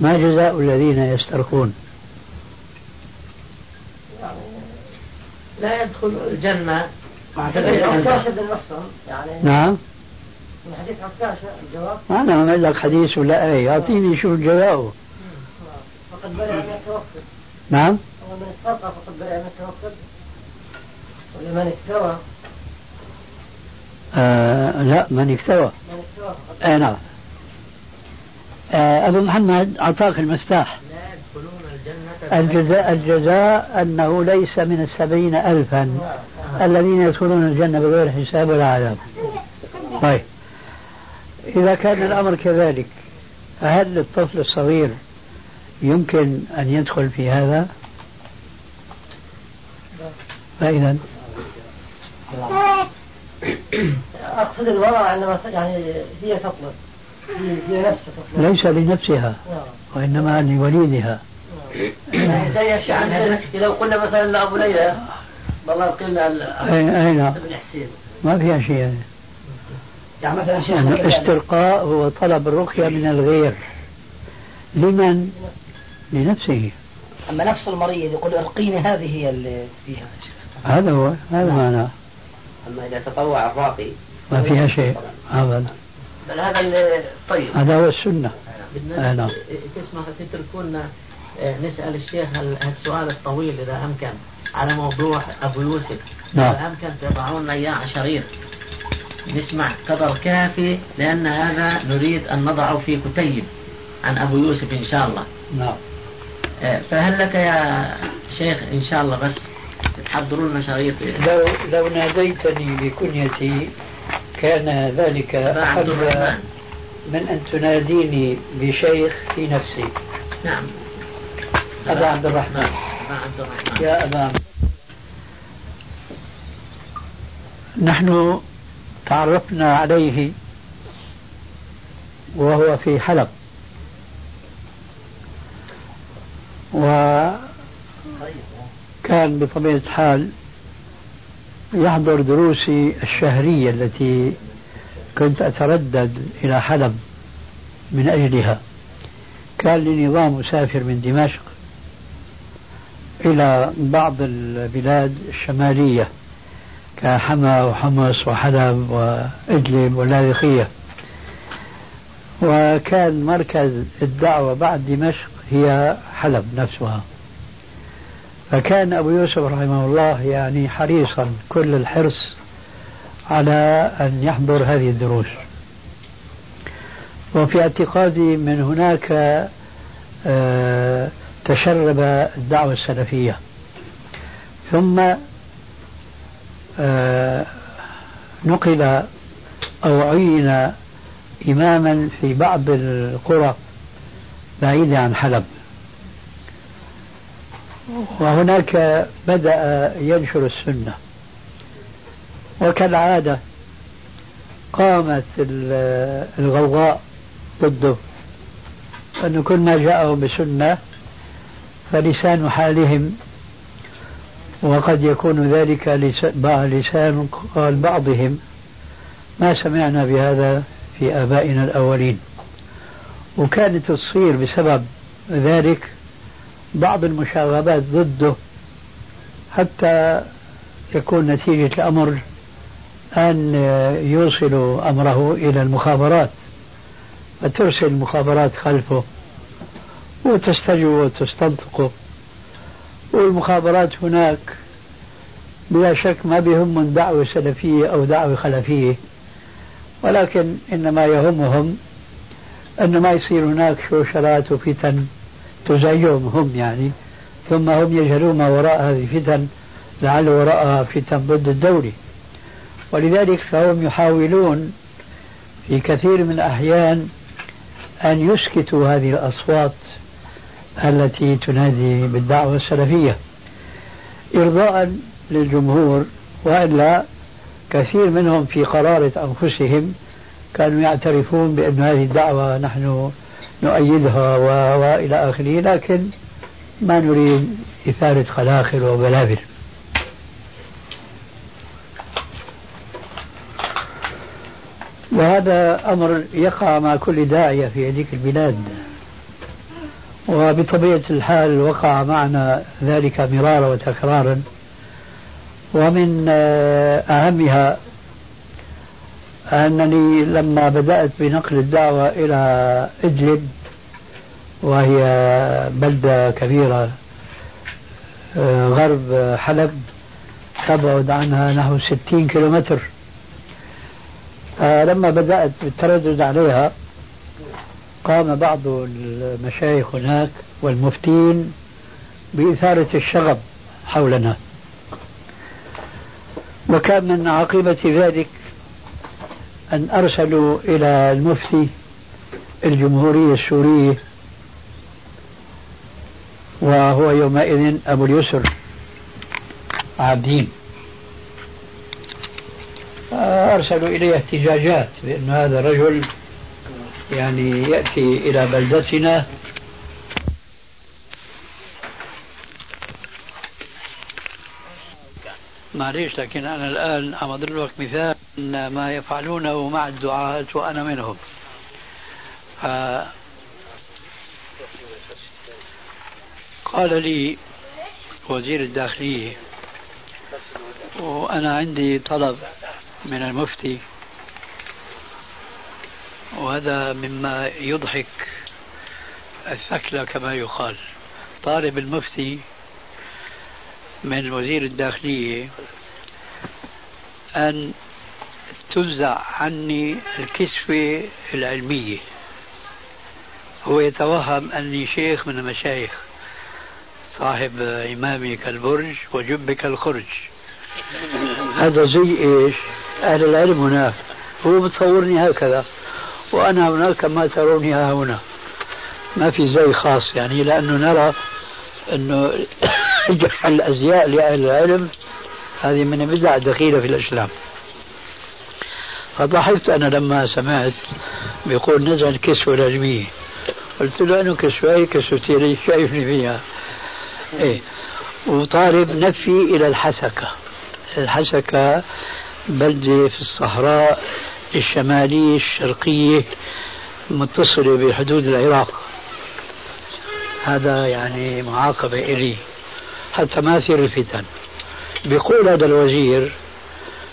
ما جزاء الذين يسترخون؟ لا يدخل الجنة. يعني. نعم. من حديث عكاشة الجواب أنا ما لك حديث ولا أي. أعطيني شو الجواب فقد برئ من التوكل نعم. ومن استطاع فقد برئ من التوكل ولمن استوى آه لا من اكتوى. من استوى فقد آه نعم. أبو محمد أعطاك المفتاح. الجزاء الجزاء أنه ليس من السبعين ألفا. الذين يدخلون الجنة بغير حساب ولا عذاب. طيب. إذا كان الأمر كذلك فهل الطفل الصغير يمكن أن يدخل في هذا؟ فإذا أقصد المرأة عندما يعني هي تطلب. ليس لنفسها نعم. وإنما لوليدها. يعني لو قلنا مثلا لأبو ليلى والله قلنا أين ابن حسين. ما فيها شيء. يعني. يعني مثلا شيخ يعني الاسترقاء هو طلب الرقية من الغير. لمن؟ لنفسه. أما نفس المريض يقول أرقيني هذه هي اللي فيها. هذا هو هذا معناه. أما إذا تطوع الراقي ما فيها شيء. أبدا. بل هذا اللي طيب. هذا هو السنة. بالنسبة نعم. تسمح تتركونا آه، نسأل الشيخ هالسؤال الطويل إذا أمكن على موضوع أبو يوسف. نعم. إذا أمكن تضعون لنا إياه شريط نسمع. قدر كافي لأن هذا نريد أن نضعه في كتيب عن أبو يوسف إن شاء الله. نعم. آه، فهل لك يا شيخ إن شاء الله بس تحضروا لنا شريط لو لو ناديتني بكنيتي كان ذلك أحب من أن تناديني بشيخ في نفسي. نعم. الرحمن. أبا عبد الرحمن. يا أبا. نحن تعرفنا عليه وهو في حلب. وكان بطبيعة الحال يحضر دروسي الشهرية التي كنت أتردد إلى حلب من أجلها. كان لي نظام أسافر من دمشق إلى بعض البلاد الشمالية كحما وحمص وحلب وإدلب واللاذقية. وكان مركز الدعوة بعد دمشق هي حلب نفسها. فكان أبو يوسف رحمه الله يعني حريصا كل الحرص على أن يحضر هذه الدروس. وفي اعتقادي من هناك آه تشرب الدعوة السلفية. ثم آه نقل أو عين إماما في بعض القرى بعيدة عن حلب. وهناك بدأ ينشر السنة. وكالعادة قامت الغوغاء ضده. أن كل ما جاءه بسنة فلسان حالهم وقد يكون ذلك لسان قال بعضهم. ما سمعنا بهذا في آبائنا الأولين. وكانت تصير بسبب ذلك بعض المشاغبات ضده حتى يكون نتيجة الأمر أن يوصلوا أمره إلى المخابرات فترسل المخابرات خلفه وتستجوب وتستنطقه والمخابرات هناك بلا شك ما بهم دعوة سلفية أو دعوة خلفية ولكن إنما يهمهم أن ما يصير هناك شوشرات وفتن. تزعجهم هم يعني ثم هم يجهلون ما وراء هذه الفتن لعل وراءها فتن ضد الدولة. ولذلك فهم يحاولون في كثير من الأحيان أن يسكتوا هذه الأصوات التي تنادي بالدعوة السلفية. إرضاء للجمهور وإلا كثير منهم في قرارة أنفسهم كانوا يعترفون بأن هذه الدعوة نحن نؤيدها وإلى آخره لكن ما نريد إثارة خلاخل وبلابل وهذا أمر يقع مع كل داعية في هذيك البلاد. وبطبيعة الحال وقع معنا ذلك مرارا وتكرارا. ومن آه، أهمها أنني لما بدأت بنقل الدعوة إلى إدلب وهي بلدة كبيرة آه، غرب حلب تبعد عنها نحو ستين كيلومتر. آه، لما بدأت بالتردد عليها قام بعض المشايخ هناك والمفتين بإثارة الشغب حولنا. وكان من عاقبة ذلك أن أرسلوا إلى المفتي الجمهورية السورية وهو يومئذ أبو اليسر عابدين. أرسلوا إليه احتجاجات بأن هذا الرجل يعني يأتي إلى بلدتنا معليش لكن أنا الآن عم أضرب لك مثال ما يفعلونه مع الدعاة وأنا منهم. ف... قال لي وزير الداخلية وأنا عندي طلب من المفتي وهذا مما يضحك الثكلى كما يقال. طالب المفتي من وزير الداخلية أن تنزع عني الكسوة العلمية. هو يتوهم أني شيخ من المشايخ صاحب إمامي كالبرج وجب كالخرج. هذا زي إيش؟ أهل العلم هناك. هو متصورني هكذا وأنا هناك كما تروني ها هنا. ما في زي خاص يعني لأنه نرى أنه جحل الأزياء لأهل العلم هذه من بدع دخيلة في الإسلام. فضحكت أنا لما سمعت بيقول نزل كسوة العلمية قلت له أنه كسوة كسوتي ليش شايفني فيها. إيه. وطالب نفي إلى الحسكة. الحسكة بلدة في الصحراء الشمالية الشرقية متصلة بحدود العراق. هذا يعني معاقبة إلي. حتى ما يصير الفتن. بيقول هذا الوزير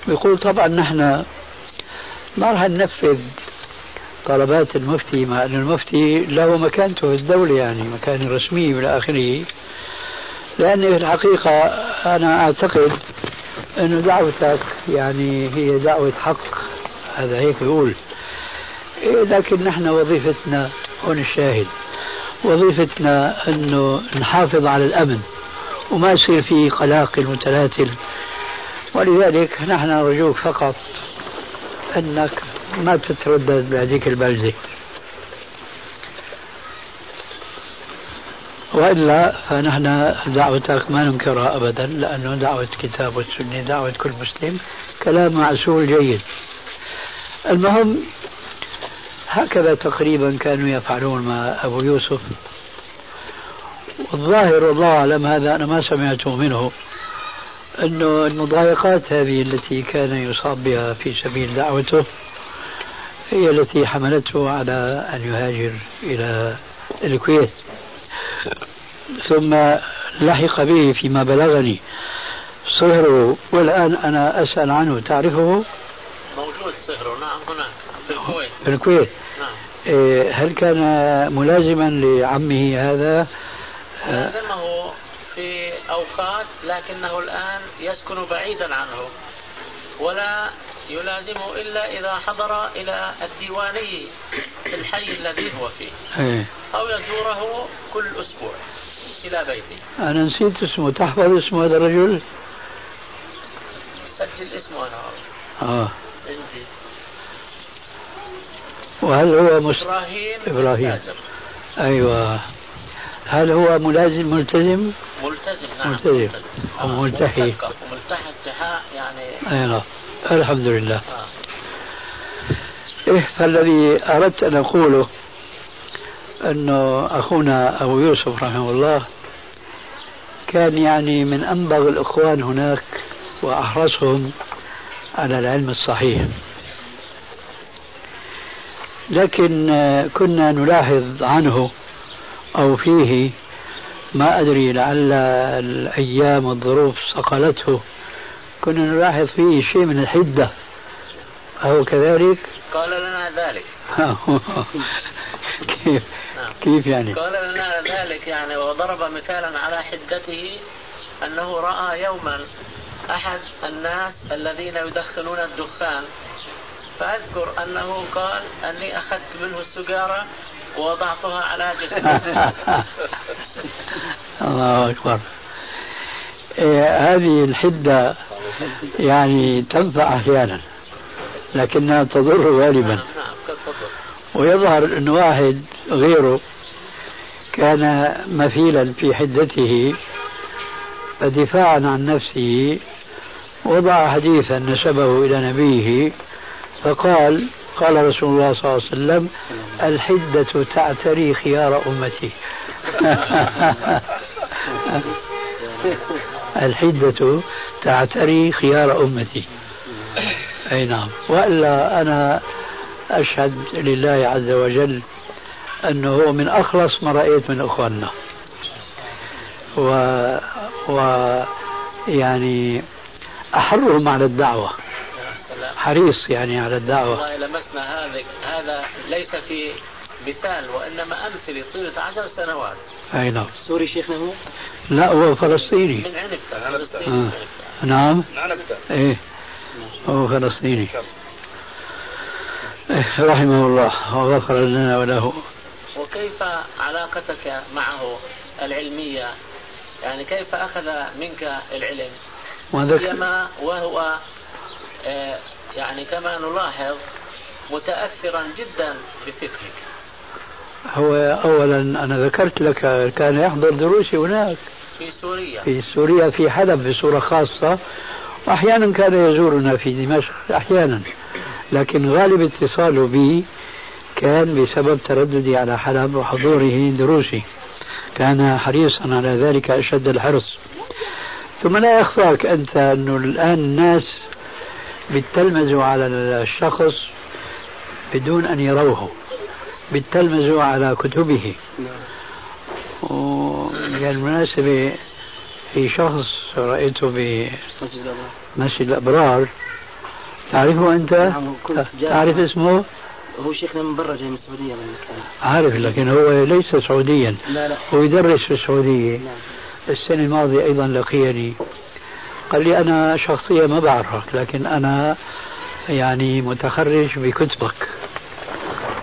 بيقول طبعا نحن ما راح ننفذ طلبات المفتي مع أن المفتي له مكانته في الدولة يعني مكان رسمي إلى آخره. لأن في الحقيقة أنا أعتقد أن دعوتك يعني هي دعوة حق هذا هيك يقول إيه لكن نحن وظيفتنا هون الشاهد وظيفتنا أنه نحافظ على الأمن. وما يصير في قلاقل متلاتل ولذلك نحن نرجوك فقط أنك ما تتردد بهذيك البلدة. وإلا فنحن دعوتك ما ننكرها ابدا لأنه دعوة كتاب والسنة دعوة كل مسلم كلام معسول جيد. المهم هكذا تقريبا كانوا يفعلون مع أبو يوسف. والظاهر والله اعلم هذا أنا ما سمعته منه. إنه المضايقات هذه التي كان يصاب بها في سبيل دعوته هي التي حملته على أن يهاجر إلى الكويت. ثم لحق به فيما بلغني. صهره والآن أنا أسأل عنه تعرفه؟ موجود صهره نعم هنا في الكويت. في الكويت. نعم. إيه، هل كان ملازما لعمه هذا؟ لازمه في أوقات لكنه الآن يسكن بعيدا عنه ولا يلازمه إلا إذا حضر إلى الديواني في الحي الذي هو فيه إيه. أو يزوره كل أسبوع إلى بيته. أنا نسيت اسمه. تحفظ اسم هذا الرجل؟ سجل اسمه أنا. آه. عندي وهل هو مست... إبراهيم إبراهيم. التاجر. أيوة. هل هو ملازم ملتزم؟ ملتزم نعم ملتزم. أو آه، ملتحي. التحاء يعني أي نعم. الحمد لله. آه. إيه فالذي أردت أن أقوله أنه أخونا أبو يوسف رحمه الله كان يعني من أنبغ الإخوان هناك وأحرصهم على العلم الصحيح. لكن آه، كنا نلاحظ عنه أو فيه ما أدري لعل الأيام والظروف صقلته. كنا نلاحظ فيه شيء من الحدة. أهو كذلك؟ قال لنا ذلك. كيف؟ نعم. كيف يعني؟ قال لنا ذلك يعني وضرب مثالا على حدته أنه رأى يوما أحد الناس الذين يدخنون الدخان فأذكر أنه قال أني أخذت منه السجارة ووضعتها على جسدي الله أكبر. إيه هذه الحدة يعني تنفع أحيانا لكنها تضر غالبا. نعم نعم ويظهر أن واحد غيره كان مثيلا في حدته فدفاعا عن نفسه وضع حديثا نسبه إلى نبيه فقال قال رسول الله صلى الله عليه وسلم الحدة تعتري خيار أمتي. الحدة تعتري خيار أمتي. أي نعم. وإلا أنا أشهد لله عز وجل أنه هو من أخلص ما رأيت من إخواننا. و, و يعني أحرهم على الدعوة. حريص يعني على الدعوة. والله لمسنا هذا هذا ليس في مثال وإنما أمثلة طيلة عشر سنوات. أي نعم. سوري شيخنا هو؟ لا هو فلسطيني. من فلسطين آه. من عنبة. نعم إيه. هو فلسطيني. إيه رحمه الله. وغفر لنا وله. وكيف علاقتك معه العلمية؟ يعني كيف أخذ منك العلم؟ سيما وهو يعني كما نلاحظ متأثرا جدا بفكرك. هو اولا أنا ذكرت لك كان يحضر دروسي هناك. في سوريا. في سوريا في حلب بصورة خاصة. واحيانا كان يزورنا في دمشق أحيانا. لكن غالب اتصاله بي كان بسبب ترددي على حلب وحضوره دروسي. كان حريصا على ذلك أشد الحرص. ثم لا يخفاك أنت انه الآن الناس بيتلمذوا على الشخص بدون أن يروه بيتلمذوا على كتبه. وبالمناسبة في شخص رأيته بمسجد الأبرار تعرفه أنت؟ نعم، تعرف اسمه؟ هو شيخنا من برا جاي من السعودية من عارف لكن هو ليس سعوديا. لا لا. هو يدرس في السعودية. نعم. السنة الماضية أيضا لقيني. قال لي أنا شخصيا ما بعرفك لكن أنا يعني متخرج بكتبك.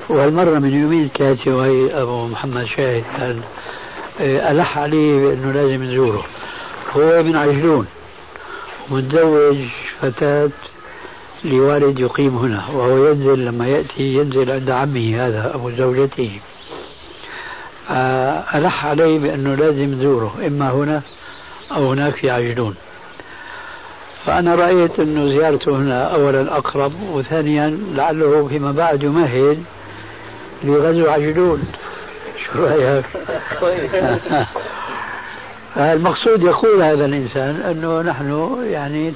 وهالمرة من يومين كاتي وهي أبو محمد شاهد كان آه، ألح عليه بأنه لازم نزوره. هو من عجلون متزوج فتاة لوالد يقيم هنا وهو ينزل لما يأتي ينزل عند عمه هذا أبو زوجته. آه، ألح علي بأنه لازم نزوره إما هنا أو هناك في عجلون. فأنا رأيت أنه زيارته هنا أولا أقرب وثانيا لعله فيما بعد يمهد لغزو عجلون شو رأيك؟ المقصود يقول هذا الإنسان أنه نحن يعني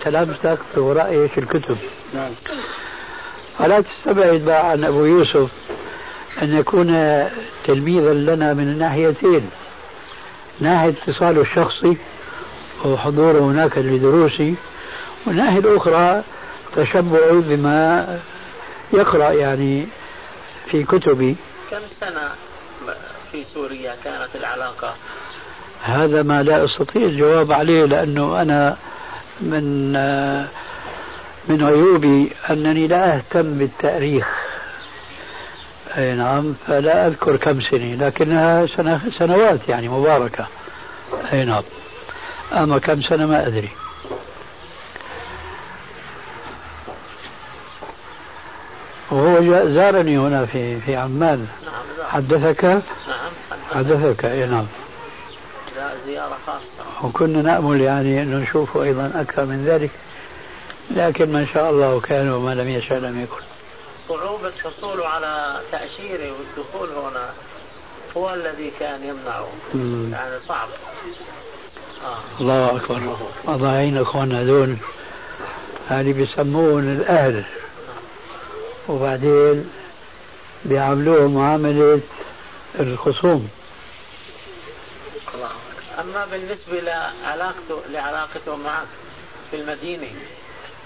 وراء إيش؟ الكتب. نعم. فلا تستبعد بقى عن أبو يوسف أن يكون تلميذا لنا من الناحيتين. ناحية اتصاله الشخصي وحضوره هناك لدروسي والناحية الأخرى تشبعه بما يقرأ يعني في كتبي. كم سنة في سوريا كانت العلاقة؟ هذا ما لا أستطيع الجواب عليه لأنه أنا من من عيوبي أنني لا أهتم بالتاريخ. أي نعم فلا أذكر كم سنة لكنها سنوات يعني مباركة. أي نعم. أما كم سنة ما أدري. وهو زارني هنا في في عمان نعم حدثك؟ نعم حدثك. إي نعم. زيارة خاصة. وكنا نأمل يعني أنه نشوفه أيضا أكثر من ذلك لكن ما شاء الله كان وما لم يشاء لم يكن. صعوبة حصوله على تأشيره والدخول هنا هو الذي كان يمنعه. مم. يعني صعب. آه. الله أكبر. الله يعين أخواننا هذول هذه بيسمون الأهل. وبعدين بيعاملوهم معاملة الخصوم. أما بالنسبة لعلاقته لعلاقته معك في المدينة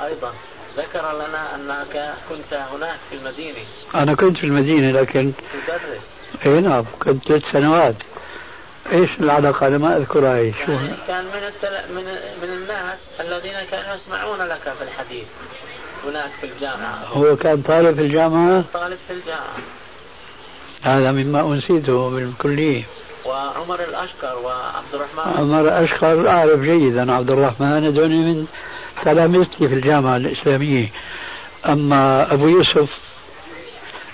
أيضا ذكر لنا أنك كنت هناك في المدينة. أنا كنت في المدينة لكن تدرس اي نعم كنت ثلاث سنوات. إيش العلاقة؟ أنا ما أذكرها إيش. شو يعني كان من التل... من من الناس الذين كانوا يسمعون لك في الحديث. هناك في الجامعة. هو كان طالب في الجامعة؟ طالب في الجامعة. هذا مما أنسيته بالكلية وعمر الأشقر وعبد الرحمن. عمر أشقر أعرف جيدا عبد الرحمن هذول من تلامذتي في الجامعة الإسلامية. أما أبو يوسف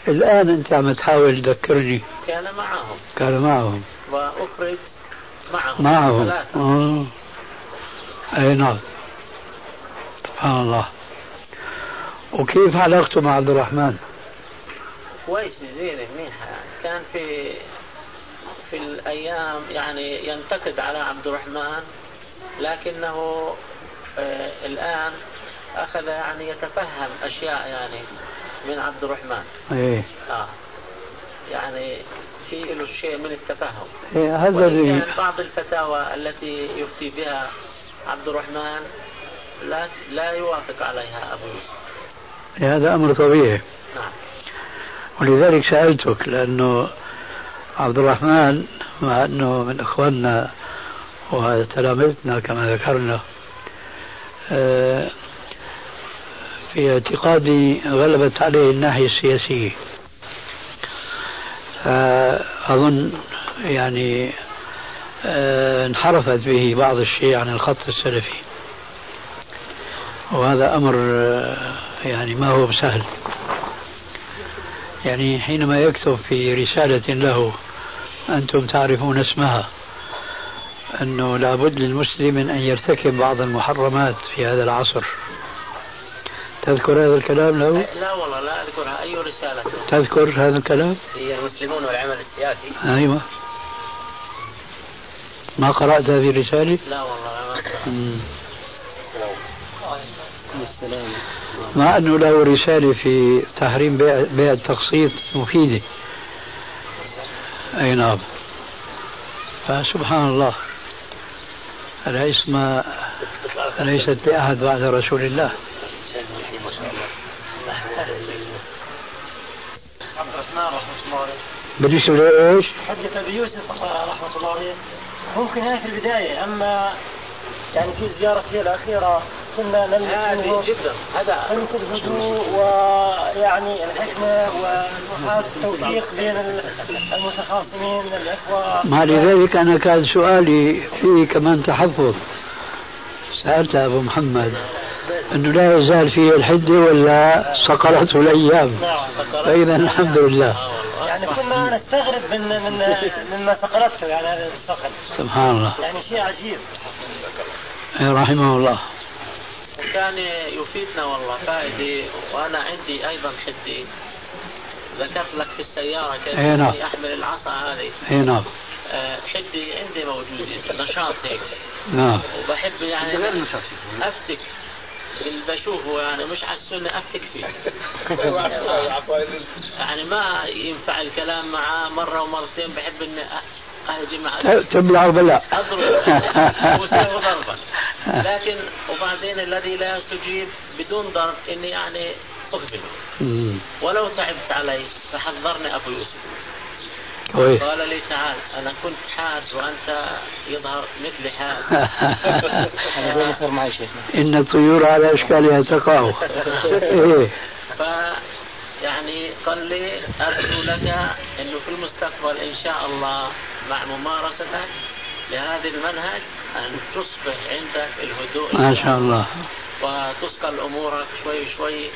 الآن أنت عم تحاول تذكرني. كان معهم. كان معهم. وأخرج معهم. معهم. ثلاثة. آه. أي نعم. سبحان الله. وكيف علاقته مع عبد الرحمن؟ كويس زينة منيحة كان في في الأيام يعني ينتقد على عبد الرحمن لكنه آه الآن أخذ يعني يتفهم أشياء يعني من عبد الرحمن. إيه. آه. يعني في له شيء من التفهم. إيه هذا كان بعض الفتاوى التي يفتي بها عبد الرحمن لا لا يوافق عليها أبو يوسف هذا أمر طبيعي. ولذلك سألتك لأنه عبد الرحمن مع أنه من إخواننا وتلامذتنا كما ذكرنا آه، في اعتقادي غلبت عليه الناحية السياسية. فأظن يعني آه، انحرفت به بعض الشيء عن الخط السلفي. وهذا أمر آه، يعني ما هو بسهل يعني حينما يكتب في رسالة له أنتم تعرفون اسمها أنه لابد للمسلم من أن يرتكب بعض المحرمات في هذا العصر تذكر هذا الكلام له؟ لا والله لا أذكرها أي رسالة تذكر هذا الكلام؟ هي المسلمون والعمل السياسي أيوة ما قرأت هذه الرسالة؟ لا والله ما مم. مع أنه له رسالة في تحريم بيع, التقسيط مفيدة. أي نعم. فسبحان الله. العصمة ليست لأحد بعد رسول الله؟ بالنسبة لإيش؟ حجة أبي يوسف رحمة الله عليه. ممكن هي في البداية أما يعني في زيارتي الأخيرة كنا نلمس هذه جدا هذا قمة الهدوء ويعني الحكمة ومحاولة التوفيق بين المتخاصمين الإخوة. مع لذلك أنا كان سؤالي فيه كمان تحفظ. سألت أبو محمد أنه لا يزال فيه الحدة ولا صقلته الأيام. فإذا الحمد لله. يعني كنا نستغرب من من مما سقلته يعني هذا الصقل سبحان الله. يعني شيء عجيب. رحمه الله. كان يفيدنا والله فائدة وأنا عندي أيضا حدي. ذكرت لك في السيارة كيف إيه نعم. أحمل العصا هذه. اي نعم. آه، حدي عندي موجودة نشاط هيك نعم. وبحب يعني أفتك. اللي بشوفه يعني مش على السنة أفتك فيه. يعني ما ينفع الكلام معاه مرة ومرتين بحب إني معه تبلع وبلا أضرب. وسوي ضربا لكن وبعدين الذي لا يستجيب بدون ضرب إني يعني أقبل. مم. ولو تعبت علي فحذرني أبو يوسف. كويس قال لي تعال أنا كنت حاد وأنت يظهر مثلي حاد معي شيخنا. إن الطيور على أشكالها تقع. إيه. ف يعني قال لي أرجو لك إنه في المستقبل إن شاء الله مع ممارستك لهذا المنهج أن تصبح عندك الهدوء. ما شاء الله. وتثقل أمورك شوي شوي.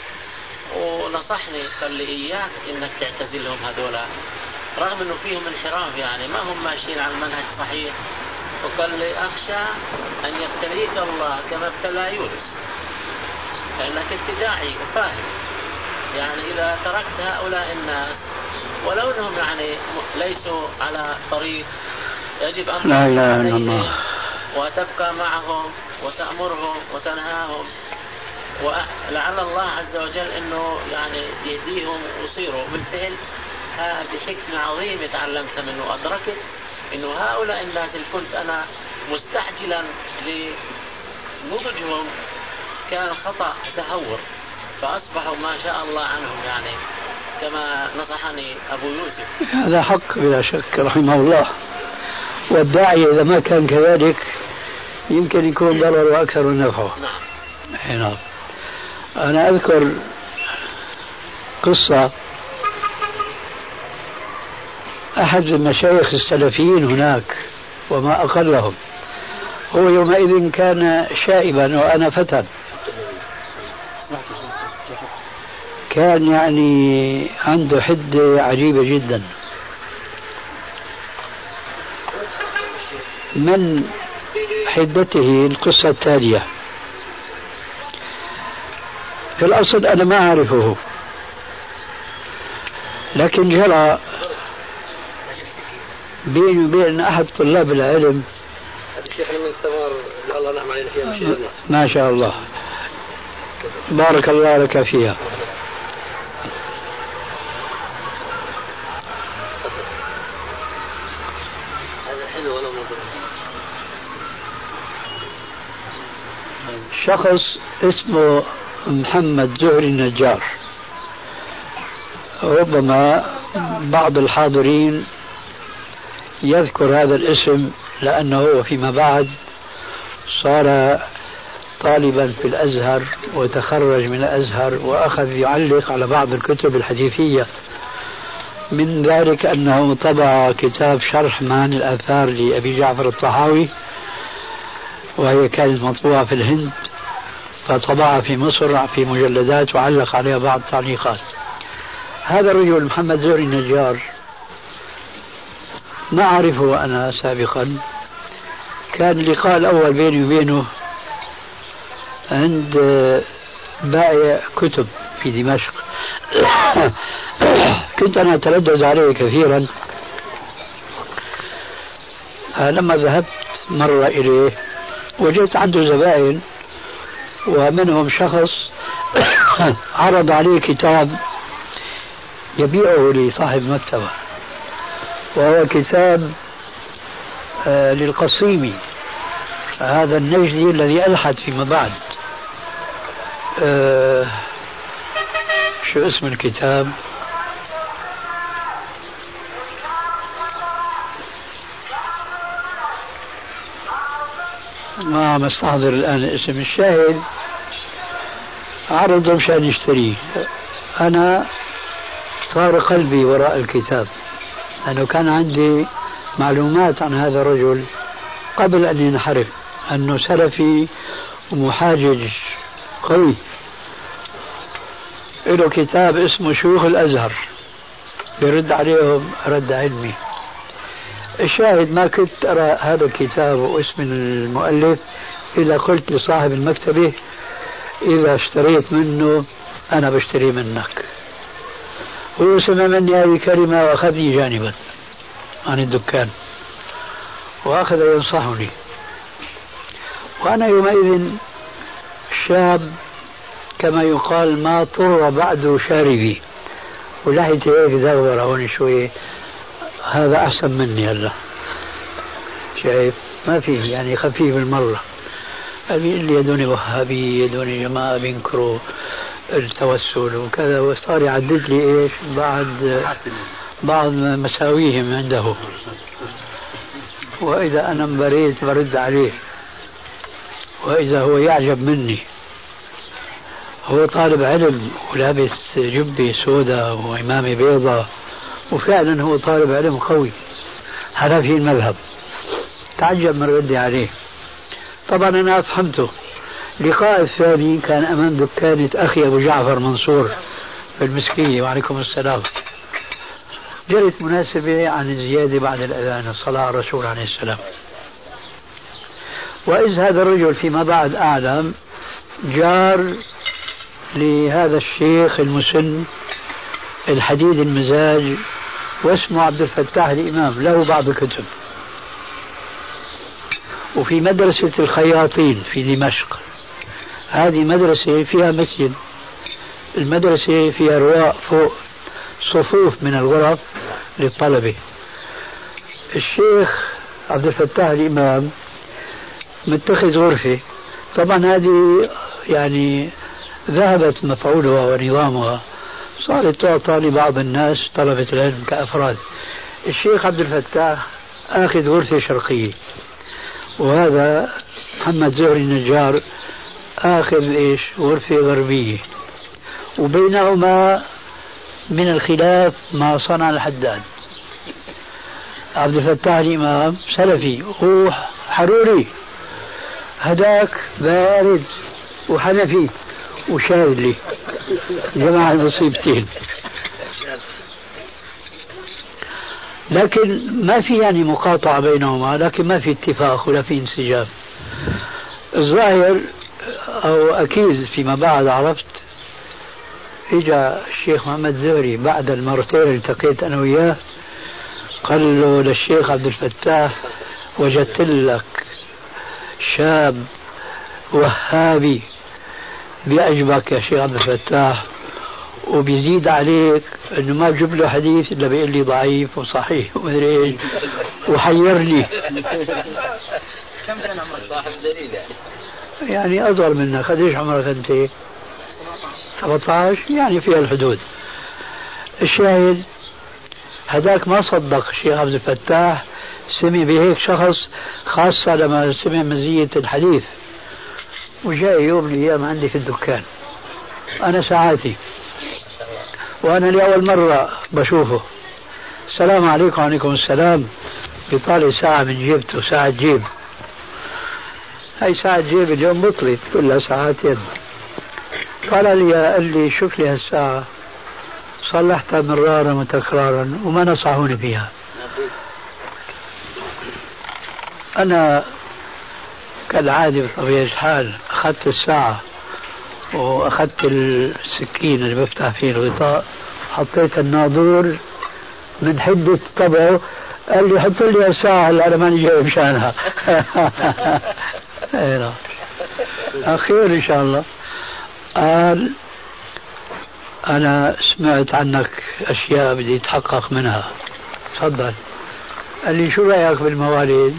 ونصحني قال لي إياك إنك تعتزلهم هذولا. رغم إنه فيهم انحراف يعني ما هم ماشيين على المنهج الصحيح وقال لي أخشى أن يبتليك الله كما ابتلى يونس. لأنك أنت داعي وفاهم يعني إذا تركت هؤلاء الناس ولو أنهم يعني ليسوا على طريق يجب أن لا إله إلا الله. وتبقى معهم وتأمرهم وتنهاهم. ولعل الله عز وجل إنه يعني يهديهم ويصيروا. بالفعل هذه حكمة عظيمة تعلمت منه وأدركت إنه هؤلاء الناس اللي كنت أنا مستعجلا لنضجهم كان خطأ تهور. فأصبحوا ما شاء الله عنهم يعني كما نصحني أبو يوسف. هذا حق بلا شك رحمه الله. والداعية إذا ما كان كذلك يمكن يكون ضرر أكثر من نفعه. نعم. نعم. أنا أذكر قصة. أحد المشايخ السلفيين هناك وما أقلهم. هو يومئذ كان شائبا وأنا فتى. كان يعني عنده حدة عجيبة جدا. من حدته القصة التالية؟ في الأصل أنا ما أعرفه لكن جرى بيني وبين أحد طلاب العلم. الشيخ من الثمار الله نعم علينا فيها ما شاء الله. بارك الله لك فيها. شخص اسمه محمد زهري النجار. ربما بعض الحاضرين يذكر هذا الاسم لأنه فيما بعد صار طالبا في الأزهر وتخرج من الأزهر وأخذ يعلق على بعض الكتب الحديثية. من ذلك أنه طبع كتاب شرح معاني الآثار لأبي جعفر الطحاوي وهي كانت مطبوعة في الهند. فطبعها في مصر في مجلدات وعلق عليها بعض التعليقات هذا الرجل محمد زهري النجار. ما أعرفه أنا سابقا. كان اللقاء الأول بيني وبينه عند بائع كتب في دمشق. كنت أنا أتردد عليه كثيرا. لما ذهبت مرة إليه وجدت عنده زبائن. ومنهم شخص عرض عليه كتاب يبيعه لصاحب المكتبة وهو كتاب آه، للقصيمي هذا النجدي الذي ألحد فيما بعد. آه، شو اسم الكتاب؟ ما عم استحضر الآن اسم الشاهد عرضه مشان يشتريه. أنا طار قلبي وراء الكتاب. لأنه كان عندي معلومات عن هذا الرجل قبل أن ينحرف. أنه سلفي ومحاجج قوي. له كتاب اسمه شيوخ الأزهر. يرد عليهم رد علمي. الشاهد ما كنت أرى هذا الكتاب واسم المؤلف إلا قلت لصاحب المكتبة إذا اشتريت منه أنا بشتري منك. هو سمع مني هذه الكلمة وأخذني جانبا عن الدكان. وأخذ ينصحني. وأنا يومئذ شاب كما يقال ما طر بعد شاربي. ولحيتي هيك زغبرة هون شوي هذا أحسن مني هلا. شايف؟ ما فيه يعني خفيف المرة. أبي اللي يدوني وهابي يدوني جماعة بينكروا التوسل وكذا. وصار يعدد لي إيش؟ بعد بعض مساويهم عنده. وإذا أنا انبريت برد عليه. وإذا هو يعجب مني. هو طالب علم ولابس جبة سوداء وإمامة بيضاء. وفعلا هو طالب علم قوي. حنفي المذهب. تعجب من ردي عليه. طبعا أنا أفهمته. اللقاء الثاني كان أمام دكانة أخي أبو جعفر منصور في المسكية وعليكم السلام. جرت مناسبة عن الزيادة بعد الأذان. الصلاة على الرسول عليه السلام. وإذ هذا الرجل فيما بعد أعلم جار لهذا الشيخ المسن الحديد المزاج واسمه عبد الفتاح الإمام له بعض الكتب. وفي مدرسة الخياطين في دمشق. هذه مدرسة فيها مسجد. المدرسة فيها رواق فوق صفوف من الغرف للطلبة. الشيخ عبد الفتاح الإمام متخذ غرفة. طبعا هذه يعني ذهبت مفعولها ونظامها. صارت تعطى لبعض الناس طلبة العلم كأفراد. الشيخ عبد الفتاح آخذ غرفة شرقية وهذا محمد زهري النجار آخذ إيش؟ غرفة غربية. وبينهما من الخلاف ما صنع الحداد. عبد الفتاح الإمام سلفي هو حروري هداك بارد وحنفي. وشاذلي جمع المصيبتين. لكن ما في يعني مقاطعة بينهما لكن ما في اتفاق ولا في انسجام. الظاهر أو أكيد فيما بعد عرفت اجى الشيخ محمد زهري بعد المرتين التقيت أنا وياه قال له للشيخ عبد الفتاح وجدت لك شاب وهابي بيعجبك يا شيخ عبد الفتاح وبيزيد عليك إنه ما بجيب له حديث إلا بيقول لي ضعيف وصحيح ومدري إيش. وحيرني كم كان عمرك صاحب دليل يعني؟ يعني أصغر منك. قديش عمرك أنت؟ 17 يعني في الحدود. الشاهد هذاك ما صدق الشيخ عبد الفتاح. سمي بهيك شخص خاصة لما سمع مزية الحديث. وجاء يوم من الأيام عندي في الدكان. أنا ساعاتي. وأنا لأول مرة بشوفه. السلام عليكم. وعليكم السلام. بيطالع ساعة من جيبته ساعة جيب. هاي ساعة جيب اليوم بطلت كلها ساعات يد. قال لي قال لي شوف لي هالساعة صلحتها مرارا وتكرارا وما نصحوني فيها. أنا كالعادة بطبيعة الحال أخذت الساعة وأخذت السكين اللي بفتح فيه الغطاء حطيت الناظور من حدة طبعه قال لي حط لي الساعة هلا أنا ماني جاي مشانها. إيه، خير إن شاء الله. قال أنا سمعت عنك أشياء بدي أتحقق منها. تفضل. قال لي شو رأيك بالمواليد؟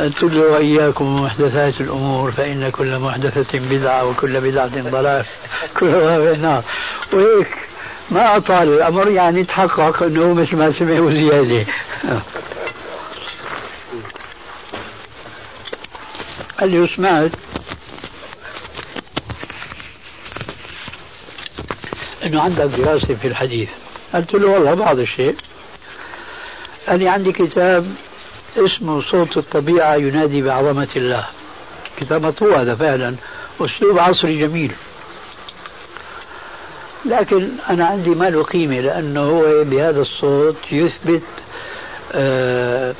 قلت له وإياكم محدثات الأمور فإن كل محدثة بدعة وكل بدعة ضلال في النار. وهيك ما أطال الأمر يعني تحقق أنه مثل ما سمع وزيادة قال لي سمعت إنه عندك دراسة في الحديث. قلت له والله بعض الشيء. قال لي عندي كتاب اسمه صوت الطبيعة ينادي بعظمة الله. كتاب مطبوع هذا فعلا أسلوب عصري جميل. لكن أنا عندي ما له قيمة لأنه هو بهذا الصوت يثبت آه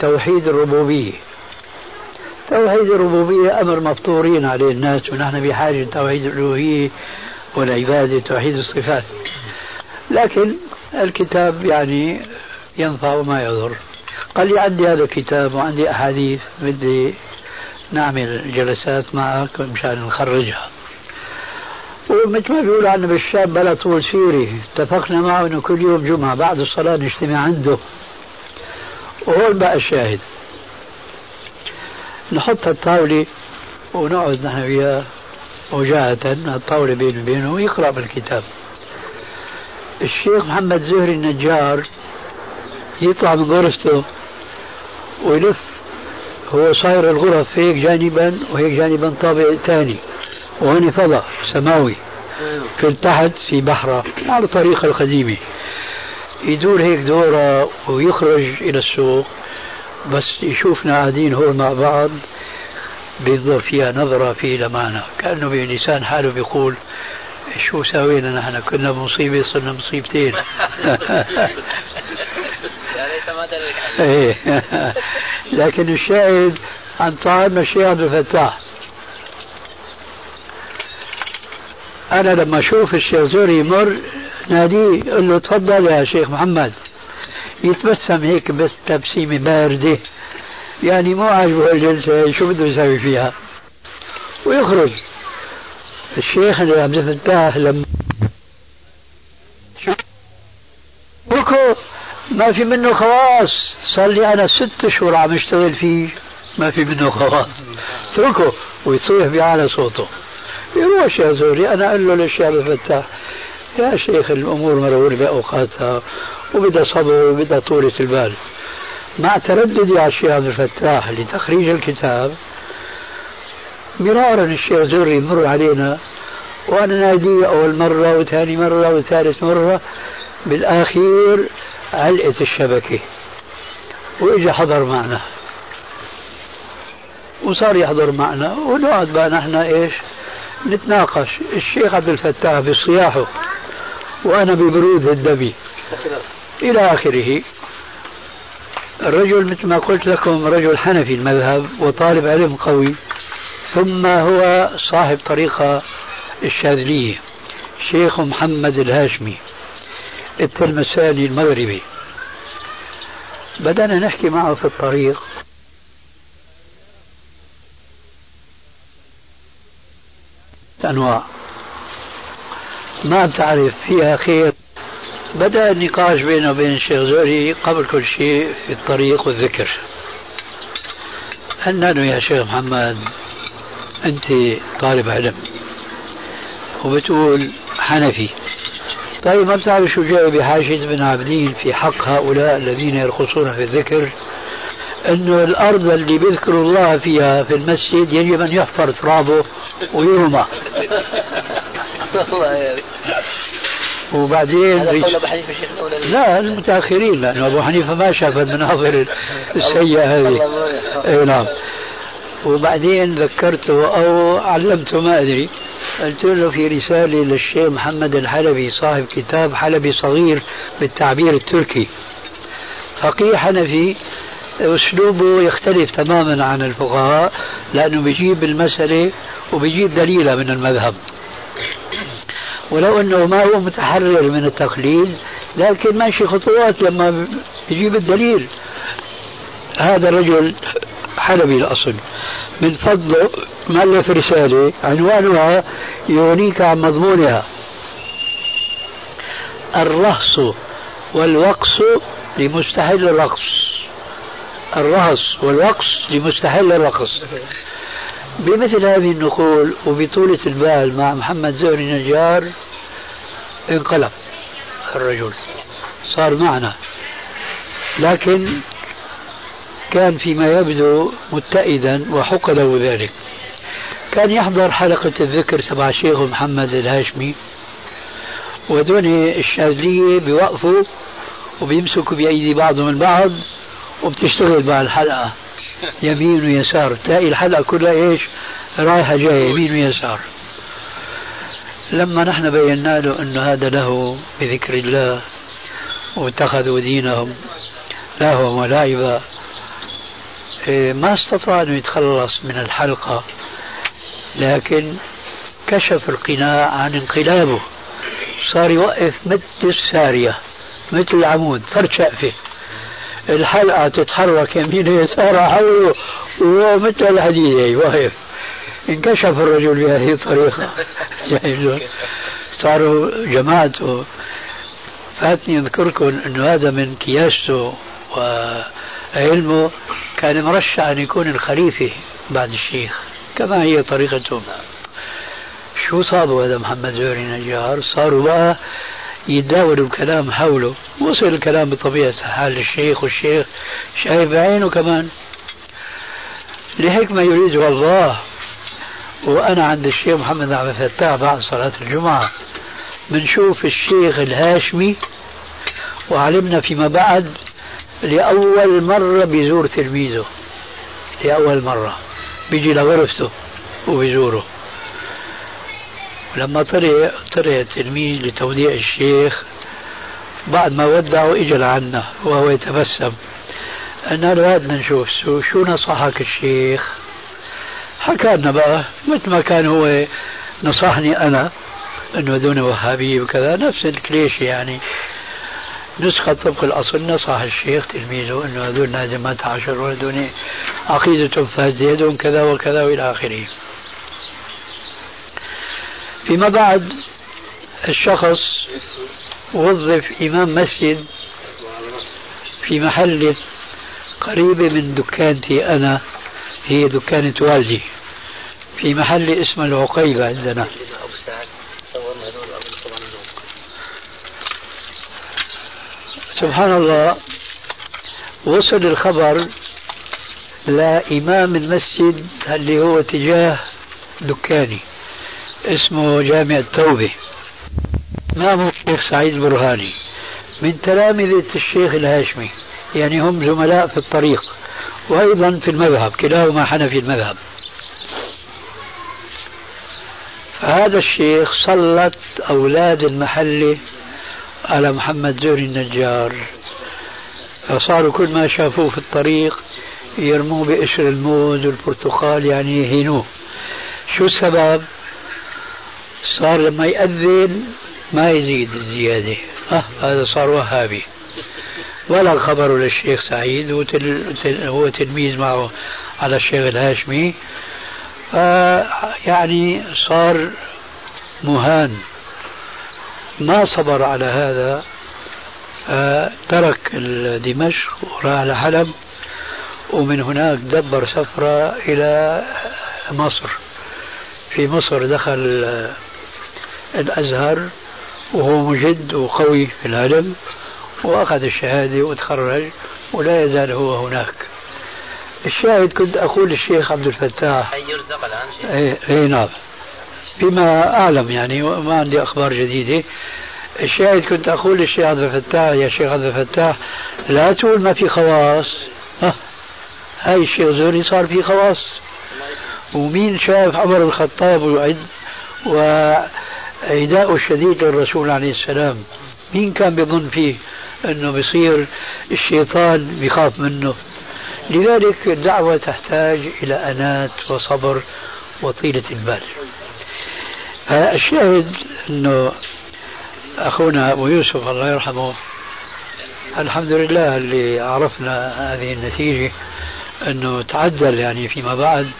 توحيد الربوبية. توحيد الربوبية أمر مفطورين عليه الناس ونحن بحاجة توحيد الألوهية والعبادة توحيد الصفات. لكن الكتاب يعني ينفع وما يضر. قال لي عندي هذا الكتاب وعندي أحاديث بدي نعمل جلسات معك مشان نخرجها. ومثل ما بيقول عنا بالشاب بلا طول سيري. اتفقنا معه إنه كل يوم جمعة بعد الصلاة نجتمع عنده. وهون بقى الشاهد. نحط الطاولة ونقعد نحن وياه وجاءة الطاولة بينه وبينه ويقرأ بالكتاب. الشيخ محمد زهري النجار يطلع من غرفته ويلف. هو صاير الغرف هيك جانبا وهيك جانبا طابق ثاني. وهنا فضاء سماوي. في تحت في بحرة على الطريقة القديمة. يدور هيك دورة ويخرج إلى السوق. بس يشوفنا قاعدين هون مع بعض. بينظر فيها نظرة في لمعنى كأنه بلسان حاله بيقول شو سوينا نحن؟ كنا بمصيبة صرنا مصيبتين. يا ريت ما إيه. لكن الشاهد عن طعام الشيخ عبد الفتاح. أنا لما أشوف الشيخ زوري يمر ناديه قل له تفضل يا شيخ محمد. يتبسم هيك بس تبسيمة باردة. يعني مو عاجبه الجلسة شو بده يسوي فيها؟ ويخرج. الشيخ عبد الفتاح لما بكو. ما في منه خواص. صار لي أنا ست اشهر عم أشتغل فيه. ما في منه خواص. اتركه ويصيح بأعلى صوته. يروح يا زوري أنا أقول له للشيخ الفتاح يا شيخ الأمور مرورة بأوقاتها وبدها صبر وبدها طولة البال. مع ترددي على الشيخ عبد الفتاح لتخريج الكتاب مرارا الشيخ زوري يمر علينا وأنا ناديه أول مرة وثاني مرة وثالث مرة. بالآخير علقت الشبكة؟ وإجا حضر معنا. وصار يحضر معنا. ونقعد بقى نحن إيش؟ نتناقش. الشيخ عبد الفتاح بصياحه. وأنا ببرود الدبي. إلى آخره. الرجل مثل ما قلت لكم رجل حنفي المذهب وطالب علم قوي. ثم هو صاحب طريقة الشاذلية. شيخ محمد الهاشمي. التلمساني المغربي بدأنا نحكي معه في الطريق. أنواع. ما بتعرف فيها خير. بدأ النقاش بينه وبين الشيخ زوري قبل كل شيء في الطريق والذكر. أنه يا شيخ محمد؟ أنت طالب علم. وبتقول حنفي. طيب ما بتعرف شو جاي بحاشية بن عابدين في حق هؤلاء الذين يرقصون في الذكر؟ إنه الأرض اللي بيذكروا الله فيها في المسجد يجب أن يحفر ترابه ويرمى. وبعدين هذا قول أبو حنيفة شيخنا ولا لا؟ المتأخرين لأنه أبو حنيفة ما شاف المناظر السيئة هذه. إي نعم. وبعدين ذكرته أو علمته ما أدري. قلت له في رسالة للشيخ محمد الحلبي صاحب كتاب حلبي صغير بالتعبير التركي. فقيه حنفي أسلوبه يختلف تماما عن الفقهاء لأنه بيجيب المسألة وبيجيب دليلها من المذهب. ولو أنه ما هو متحرر من التقليد لكن ماشي خطوات لما بيجيب الدليل. هذا الرجل حلبي الاصل من فضله مؤلف رسالة عنوانها يغنيك عن مضمونها. الرهص والوقص لمستحل الرقص. الرهص والوقص لمستحل الرقص. بمثل هذه النقول وبطولة البال مع محمد زهري نجار انقلب الرجل. صار معنا. لكن كان فيما يبدو متئدا وحق له ذلك. كان يحضر حلقة الذكر تبع الشيخ محمد الهاشمي ودون الشاذلية بيوقفوا وبيمسكوا بأيدي بعضهم البعض وبتشتغل مع الحلقة. يمين ويسار. تلاقي الحلقة كلها إيش؟ رايحة جاية يمين ويسار. لما نحن بينا له أنه هذا له بذكر الله واتخذوا دينهم لهوا ولعبا ما استطاع أن يتخلص من الحلقة لكن كشف القناع عن انقلابه. صار يوقف مثل السارية مثل العمود فرد شقفة الحلقة تتحرك يمين يسار حوله وهو مثل الحديد واقف. انكشف الرجل بهذه الطريقة. صاروا جماعته فاتني أذكركم إنه هذا من كياسته وعلمه كان مرشح أن يكون الخليفة بعد الشيخ كما هي طريقتهم شو صابوا هذا محمد زهري نجار صاروا بقى يتداولوا الكلام حوله. وصل الكلام بطبيعة حال الشيخ والشيخ شايف بعينه كمان. لحكمة يريدها الله وأنا عند الشيخ محمد عبد الفتاح بعد صلاة الجمعة. بنشوف الشيخ الهاشمي وعلمنا فيما بعد لأول مرة بيزور تلميذه. لأول مرة. بيجي لغرفته وبيزوره. لما طلع طلع التلميذ لتوديع الشيخ بعد ما ودعه اجى لعنا وهو يتبسم. أنا بدنا نشوف شو, شو نصحك الشيخ؟ حكى لنا بقى مثل ما كان هو نصحني أنا أنه دون وهابية وكذا نفس الكليشة يعني. نسخة طبق الأصل نصح الشيخ تلميذه أنه هذول لازم ما تعاشر وهذول عقيدتهم هذول كذا وكذا وإلى آخره. فيما بعد الشخص وظف إمام مسجد في محل قريبة من دكانتي أنا هي دكانة والدي في محل اسمه العقيبة عندنا. سبحان الله وصل الخبر لإمام المسجد اللي هو تجاه دكاني اسمه جامع التوبة. إمامه الشيخ سعيد برهاني من تلامذة الشيخ الهاشمي يعني هم زملاء في الطريق وأيضا في المذهب كلاهما حنفي المذهب. فهذا الشيخ سلط أولاد المحلة على محمد زوري النجار. فصاروا كل ما شافوه في الطريق يرموه بقشر الموز والبرتقال يعني يهينوه. شو السبب؟ صار لما يأذن ما يزيد الزيادة. آه هذا صار وهابي. ولا خبر للشيخ سعيد هو تلميذ معه على الشيخ الهاشمي. يعني صار مهان. ما صبر على هذا ترك دمشق وراح على حلب ومن هناك دبر سفرة إلى مصر. في مصر دخل الأزهر وهو مجد وقوي في العلم وأخذ الشهادة وتخرج ولا يزال هو هناك. الشاهد كنت أقول للشيخ عبد الفتاح. يرزق الآن شيخ. اي إيه نعم. بما أعلم يعني وما عندي أخبار جديدة. الشاهد كنت أقول للشيخ عبد الفتاح يا شيخ عبد الفتاح لا تقول ما في خواص. ها هاي الشيخ زوري صار في خواص. ومين شاف عمر الخطاب وعد وعداء الشديد للرسول عليه السلام؟ مين كان بيظن فيه إنه بيصير الشيطان بيخاف منه؟ لذلك الدعوة تحتاج إلى أنات وصبر وطيلة البال. الشاهد أنه أخونا أبو يوسف الله يرحمه الحمد لله اللي عرفنا هذه النتيجة أنه تعدل يعني فيما بعد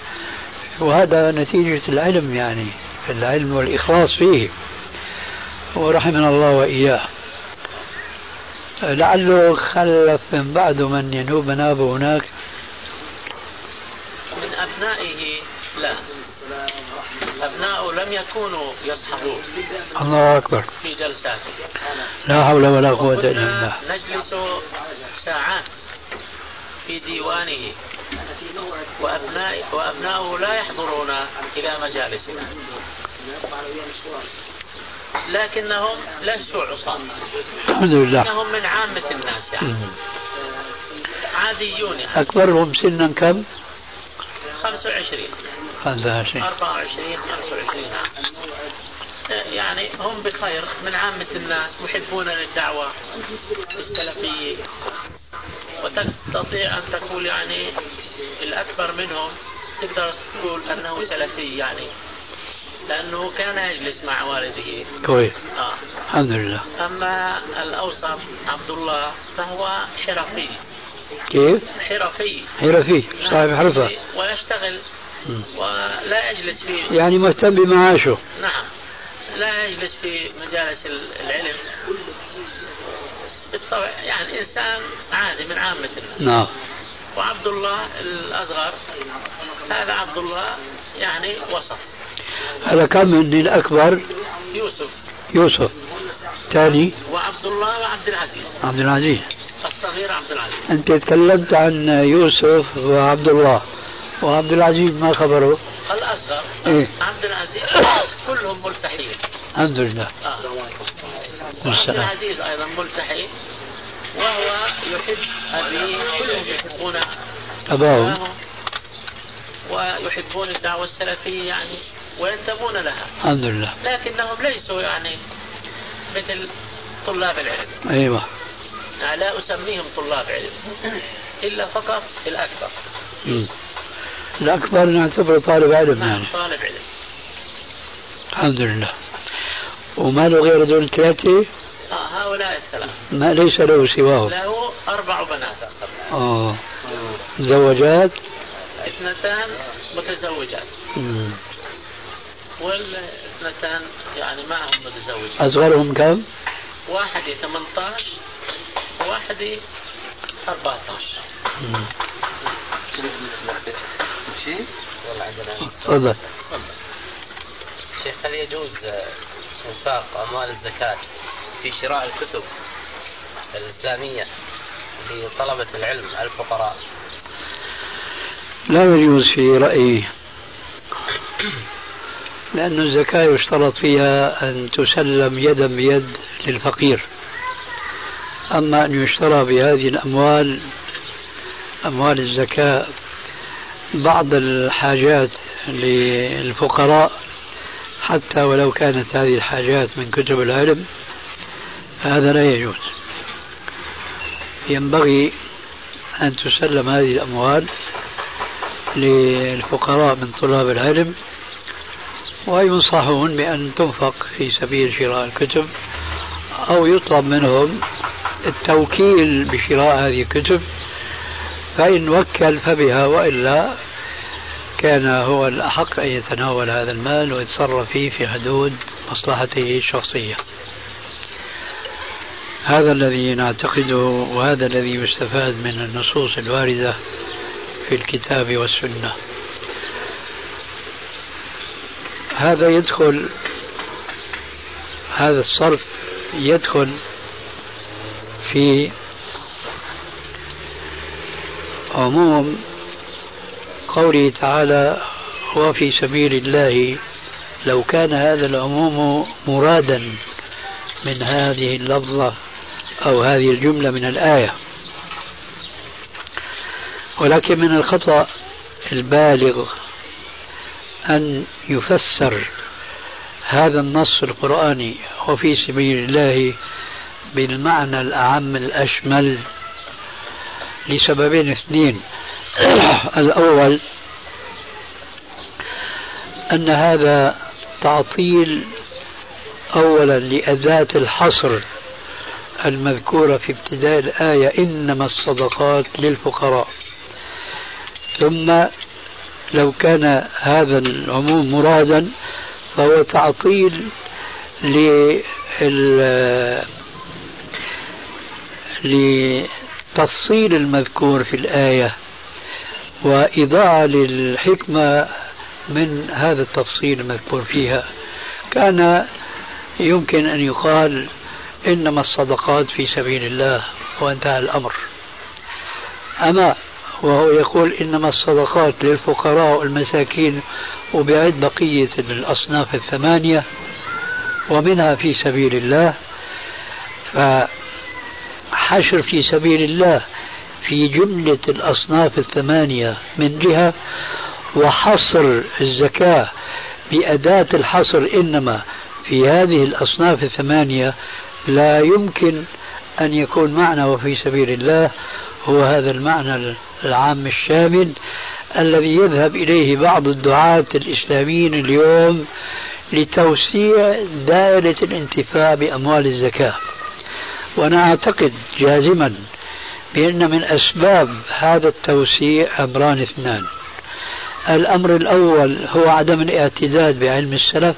وهذا نتيجة العلم يعني العلم والإخلاص فيه ورحمنا الله وإياه. لعله خلف من بعده من ينوب منابه هناك. من أبنائه لا. أبناؤه لم يكونوا يصحبون الله أكبر. في جلساته. لا حول ولا قوة إلا بالله. نجلس ساعات في ديوانه وأبناء وأبناؤه لا يحضرون إلى مجالسنا. لكنهم ليسوا عصاة. الحمد لله. إنهم من عامة الناس يعني. عاديون يعني. أكبرهم سنا كم؟ 25 25 24 25 عام يعني هم بخير من عامة الناس محبون للدعوة السلفية. وتستطيع أن تقول يعني الأكبر منهم تقدر تقول أنه سلفي يعني لأنه كان يجلس مع والده. كويس. آه. الحمد لله. أما الأوسط عبد الله فهو حرفي. كيف؟ حرفي. حرفي صاحب حرفة. ويشتغل ولا يجلس في يعني مهتم بمعاشه. نعم. لا يجلس في مجالس العلم. بالطبع يعني إنسان عادي من عامة. الناس نعم. وعبد الله الأصغر هذا عبد الله يعني وسط. هذا كم من الأكبر؟ يوسف. يوسف. ثاني وعبد الله وعبد العزيز. عبد العزيز. الصغير عبد العزيز. أنت تكلمت عن يوسف وعبد الله. وعبد العزيز ما خبره؟ الأصغر. إيه؟ عبد العزيز. كلهم ملتحين. الحمد لله. آه. عبد العزيز أيضا ملتحي. وهو يحب أبيه كلهم يحبون أباهم. ويحبون الدعوة السلفية يعني وينتمون لها. الحمد لله. لكنهم ليسوا يعني مثل طلاب العلم. يعني لا أسميهم طلاب علم. إلا فقط الأكبر. مم. الأكبر نعتبره طالب علم نعم يعني. طالب علم. الحمد لله. وما له غير دول الثلاثة آه هؤلاء الثلاثة. ما ليس له سواهم. له أربع بنات آه. زوجات اثنتان متزوجات. مم. والاثنتان يعني معهم متزوجات أصغرهم كم؟ واحدة 18 وواحدة 14 مم. شيء؟ والله عندنا تفضل. شيخ هل يجوز إنفاق أموال الزكاة في شراء الكتب الإسلامية لطلبة العلم الفقراء؟ لا يجوز في رأيي. لأن الزكاة يشترط فيها أن تسلم يدا بيد للفقير. أما أن يشترى بهذه الأموال أموال الزكاة بعض الحاجات للفقراء حتى ولو كانت هذه الحاجات من كتب العلم هذا لا يجوز. ينبغي أن تسلم هذه الأموال للفقراء من طلاب العلم وينصحون بأن تنفق في سبيل شراء الكتب أو يطلب منهم التوكيل بشراء هذه الكتب. فإن وكل فبها وإلا كان هو الأحق أن يتناول هذا المال ويتصرف فيه في حدود مصلحته الشخصية. هذا الذي نعتقده وهذا الذي يستفاد من النصوص الواردة في الكتاب والسنة. هذا يدخل هذا الصرف يدخل في عموم قوله تعالى وفي سبيل الله لو كان هذا العموم مرادا من هذه اللفظة أو هذه الجملة من الآية. ولكن من الخطأ البالغ أن يفسر هذا النص القرآني وفي سبيل الله بالمعنى الأعم الأشمل لسببين اثنين. الأول أن هذا تعطيل أولا لأداة الحصر المذكورة في ابتداء الآية إنما الصدقات للفقراء. ثم لو كان هذا العموم مرادا فهو تعطيل لل لتفصيل المذكور في الآية وإضاعة للحكمة من هذا التفصيل المذكور فيها. كان يمكن أن يقال إنما الصدقات في سبيل الله وانتهى الأمر. أما وهو يقول إنما الصدقات للفقراء والمساكين وبعد بقية الأصناف الثمانية ومنها في سبيل الله فحشر في سبيل الله في جملة الأصناف الثمانية من جهة وحصر الزكاة بأداة الحصر إنما في هذه الأصناف الثمانية لا يمكن أن يكون معنى وفي سبيل الله هو هذا المعنى العام الشامل الذي يذهب إليه بعض الدعاة الإسلاميين اليوم لتوسيع دائرة الانتفاع بأموال الزكاة. وأنا أعتقد جازما بأن من أسباب هذا التوسيع أمران اثنان. الأمر الأول هو عدم الاعتداد بعلم السلف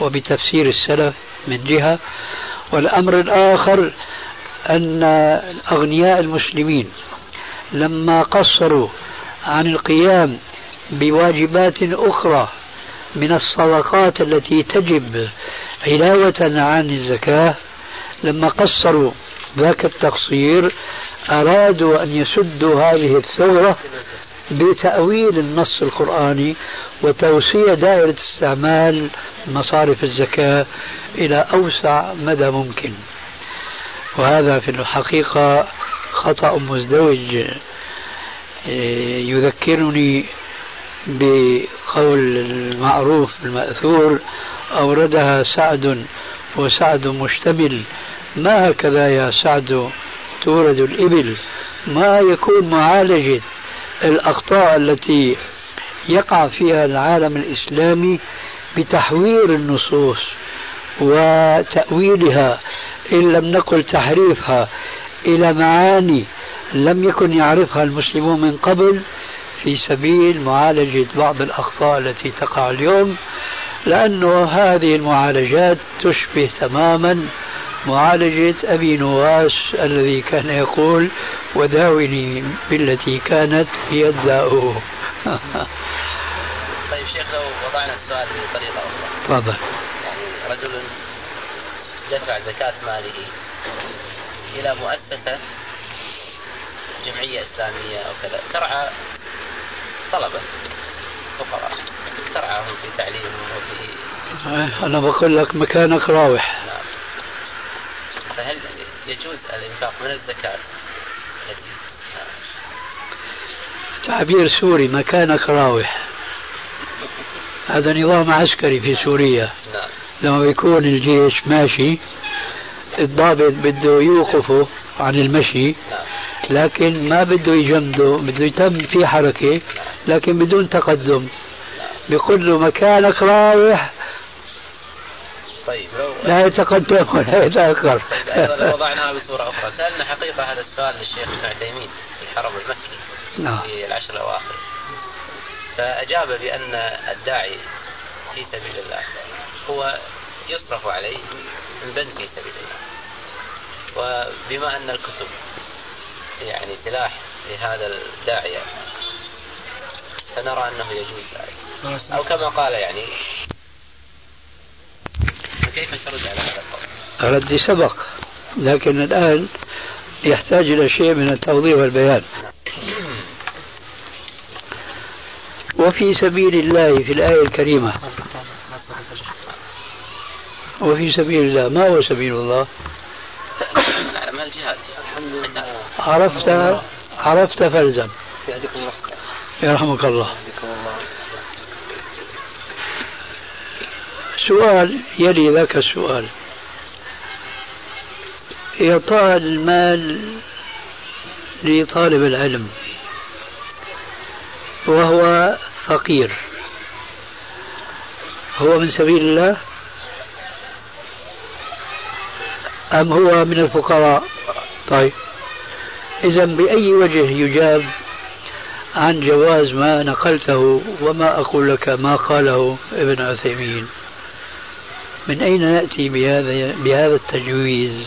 وبتفسير السلف من جهة والأمر الآخر أن أغنياء المسلمين لما قصروا عن القيام بواجبات أخرى من الصدقات التي تجب علاوة عن الزكاة لما قصروا ذاك التقصير أرادوا أن يسدوا هذه الثورة بتأويل النص القرآني وتوسيع دائرة استعمال مصارف الزكاة إلى أوسع مدى ممكن. وهذا في الحقيقة خطأ مزدوج. يذكرني بقول المعروف المأثور أوردها سعد وسعد مشتمل ما هكذا يا سعد تورد الإبل؟ ما يكون معالجة الأخطاء التي يقع فيها العالم الإسلامي بتحوير النصوص وتأويلها إن لم نقل تحريفها إلى معاني لم يكن يعرفها المسلمون من قبل في سبيل معالجة بعض الأخطاء التي تقع اليوم لأنه هذه المعالجات تشبه تماما معالجة أبي نواس الذي كان يقول وداوني بالتي كانت هي الداء. طيب شيخ لو وضعنا السؤال بطريقة أخرى. تفضل. يعني رجل دفع زكاة ماله إلى مؤسسة جمعية إسلامية أو كذا ترعى طلبة فقراء ترعاهم في تعليمهم وفي أنا بقول لك مكانك راوح. نعم. فهل يجوز الإنفاق من الزكاة؟ التي تعبير سوري مكانك راوح هذا نظام عسكري في سوريا. نعم. لما بيكون الجيش ماشي الضابط بده يوقفه عن المشي نعم. لكن ما بده يجمده بده يتم في حركة لكن بدون تقدم. بيقول له مكانك رايح طيب لو لا يتقدم ولا يتأخر. طيب أيضا لو وضعناها بصورة أخرى. سألنا حقيقة هذا السؤال للشيخ ابن عثيمين في الحرم المكي نعم. في العشر الأواخر. فأجاب بأن الداعي في سبيل الله هو يصرف عليه من بند في سبيل الله. وبما أن الكتب يعني سلاح لهذا الداعيه فنرى أنه يجوز ذلك. أو كما قال يعني كيف ترد على هذا القول؟ ردي سبق لكن الآن يحتاج إلى شيء من التوضيح والبيان. وفي سبيل الله في الآية الكريمة وفي سبيل الله ما هو سبيل الله؟ الجهاد. عرفت عرفت فالزم يرحمك الله. سؤال يلي ذاك السؤال إعطاء المال لطالب العلم وهو فقير. هو من سبيل الله؟ أم هو من الفقراء؟ طيب. إذا بأي وجه يجاب عن جواز ما نقلته وما أقول لك ما قاله ابن عثيمين؟ من أين نأتي بهذا بهذا التجويز؟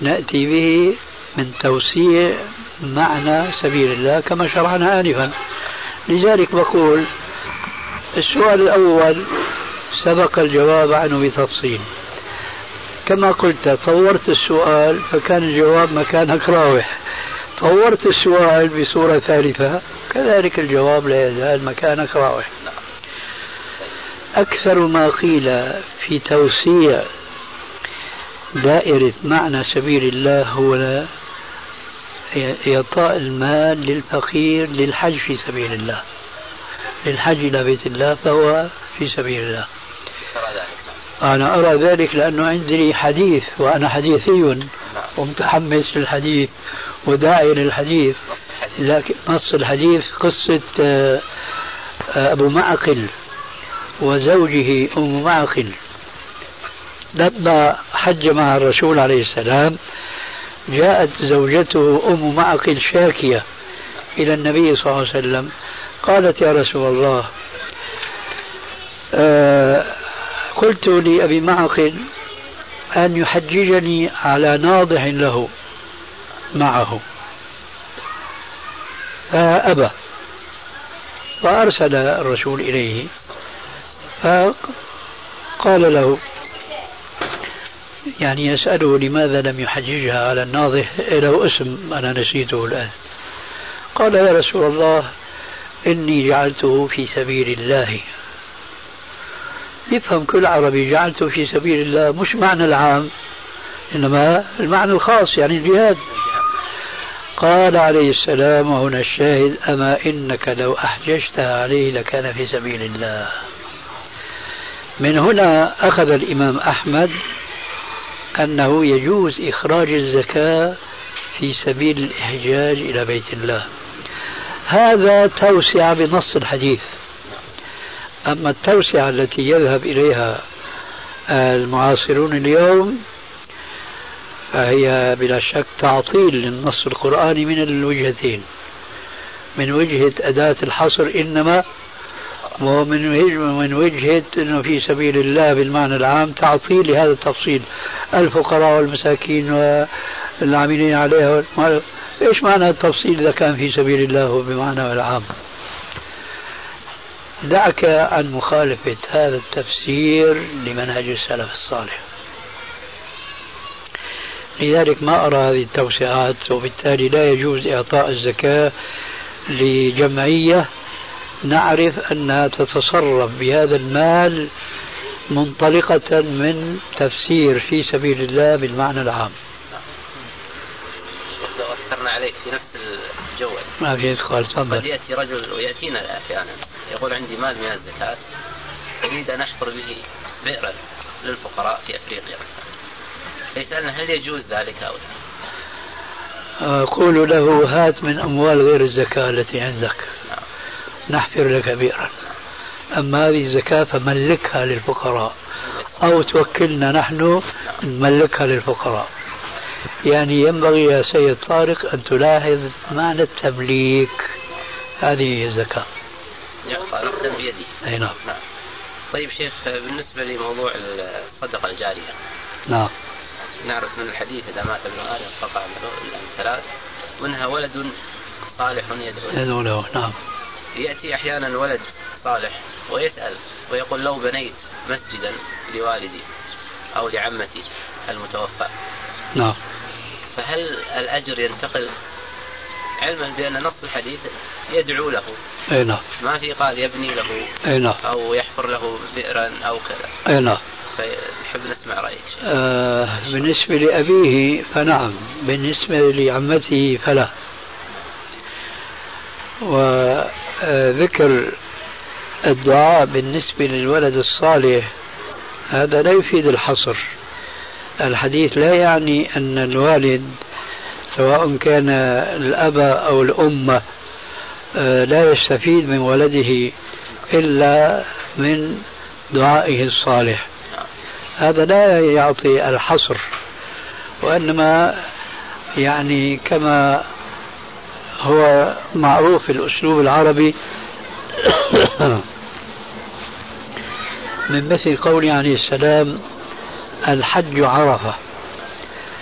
نأتي به من توسيع معنى سبيل الله كما شرحنا آنفا. لذلك بقول السؤال الأول سبق الجواب عنه بتفصيل. كما قلت طورت السؤال فكان الجواب مكانك راوح طورت السؤال بصورة ثالثة كذلك الجواب لا يزال مكانك راوح أكثر ما قيل في توسيع دائرة معنى سبيل الله هو إعطاء المال للفقير للحج في سبيل الله. للحج إلى بيت الله فهو في سبيل الله. أنا أرى ذلك لأنه عندي حديث وأنا حديثي ومتحمس للحديث وداعي للحديث. لكن نص الحديث قصة آه، أبو معقل. وزوجه أم معقل لما حج مع الرسول عليه السلام جاءت زوجته أم معقل شاكية إلى النبي صلى الله عليه وسلم. قالت يا رسول الله آه قلت لأبي معقل أن يحججني على ناضح له معه. فأبى فأرسل الرسول إليه. فقال له يعني يسأله لماذا لم يحججها على الناضح له اسم أنا نسيته الآن. قال يا رسول الله إني جعلته في سبيل الله. يفهم كل عربي جعلته في سبيل الله مش معنى العام إنما المعنى الخاص يعني الجهاد. قال عليه السلام وهنا الشاهد أما إنك لو أحججتها عليه لكان في سبيل الله. من هنا أخذ الإمام أحمد أنه يجوز إخراج الزكاة في سبيل الإحجاج إلى بيت الله. هذا توسعة بنص الحديث. أما التوسعة التي يذهب إليها المعاصرون اليوم فهي بلا شك تعطيل للنص القرآني من الوجهتين. من وجهة أداة الحصر إنما ومن من وجهة أنه في سبيل الله بالمعنى العام تعطيل لهذا التفصيل الفقراء والمساكين والعاملين عليها إيش معنى التفصيل إذا كان في سبيل الله بمعنى العام؟ دعك عن مخالفة هذا التفسير لمنهج السلف الصالح. لذلك ما أرى هذه التوسعات وبالتالي لا يجوز إعطاء الزكاة لجمعية نعرف أنها تتصرف بهذا المال منطلقة من تفسير في سبيل الله بالمعنى العام. لو أثرنا عليك في نفس الجو. ما في إدخال تفضل. قد يأتي رجل ويأتينا أحيانا يقول عندي مال من الزكاة أريد أن أحفر به بئرا للفقراء في أفريقيا. فيسألنا هل يجوز ذلك أو لا؟ أقول له هات من أموال غير الزكاة التي عندك. نعم. نحفر لك بئرا أما هذه الزكاة فملكها للفقراء. أو توكلنا نحن نملكها للفقراء. يعني ينبغي يا سيد طارق أن تلاحظ معنى التمليك هذه الزكاة. يعطى نقدا بيدي. أي نعم. نعم. طيب شيخ بالنسبة لموضوع الصدقة الجارية. نعم. نعرف من الحديث إذا مات ابن آدم قطع من ثلاث منها ولد صالح يدعو له. يدعو له نعم. يأتي أحيانا ولد صالح ويسأل ويقول لو بنيت مسجدا لوالدي أو لعمتي المتوفى. نعم. فهل الأجر ينتقل علما بأن نص الحديث يدعو له؟ أي نعم. ما في قال يبني له أي نعم. أو يحفر له بئرا أو كذا. أي نعم. فنحب نسمع رأيك. آه بالنسبة لأبيه فنعم بالنسبة لعمته فلا. وذكر الدعاء بالنسبة للولد الصالح هذا لا يفيد الحصر. الحديث لا يعني أن الوالد سواء كان الأب أو الأم آه، لا يستفيد من ولده إلا من دعائه الصالح. هذا لا يعطي الحصر وإنما يعني كما هو معروف في الأسلوب العربي. من مثل قول عليه السلام الحج عرفة.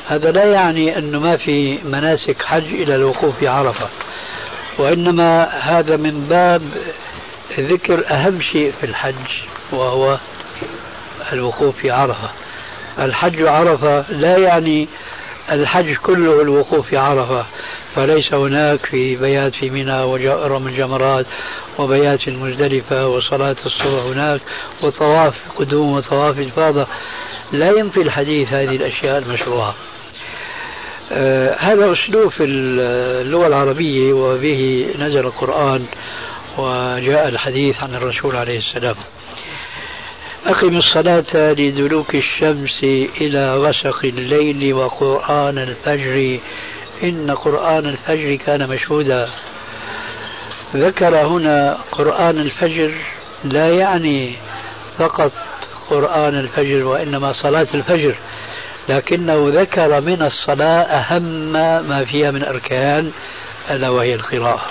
هذا لا يعني أنه ما في مناسك حج إلى الوقوف في عرفة. وإنما هذا من باب ذكر أهم شيء في الحج وهو الوقوف في عرفة. الحج عرفة لا يعني الحج كله الوقوف في عرفة. فليس هناك في بيات في منى ورمي الجمرات وبيات في المزدلفة وصلاة الصبح هناك وطواف قدوم وطواف إفاضة لا ينفي الحديث هذه الأشياء المشروعة. آه هذا أسلوب في اللغة العربية وبه نزل القرآن وجاء الحديث عن الرسول عليه السلام. أقم الصلاة لدلوك الشمس إلى غسق الليل وقرآن الفجر إن قرآن الفجر كان مشهودا. ذكر هنا قرآن الفجر لا يعني فقط قرآن الفجر وإنما صلاة الفجر لكنه ذكر من الصلاة أهم ما فيها من أركان ألا وهي القراءة.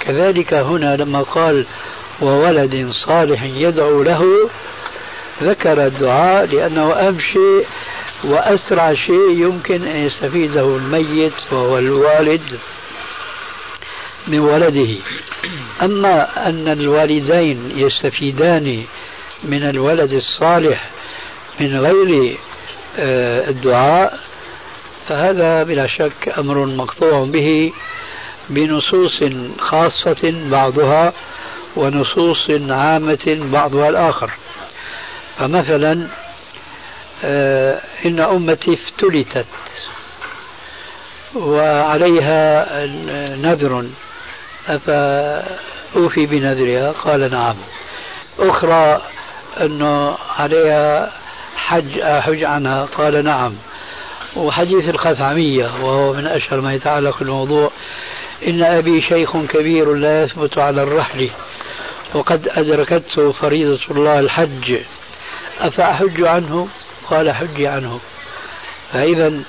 كذلك هنا لما قال وولد صالح يدعو له ذكر الدعاء لأنه أهم شيء وأسرع شيء يمكن أن يستفيده الميت وهو الوالد من ولده. أما أن الوالدين يستفيدان من الولد الصالح من غير آه، الدعاء فهذا بلا شك أمر مقطوع به بنصوص خاصة بعضها ونصوص عامة بعضها الآخر. فمثلا إن أمتي افتلتت وعليها نذر. أفأوفي بنذرها؟ قال نعم. أخرى أنه عليها حج أحج عنها؟ قال نعم. وحديث الخثعمية وهو من أشهر ما يتعلق بالموضوع. إن أبي شيخ كبير لا يثبت على الرحل وقد أدركته فريضة الله الحج. أفأحج عنه؟ قال حج عنه. فإذا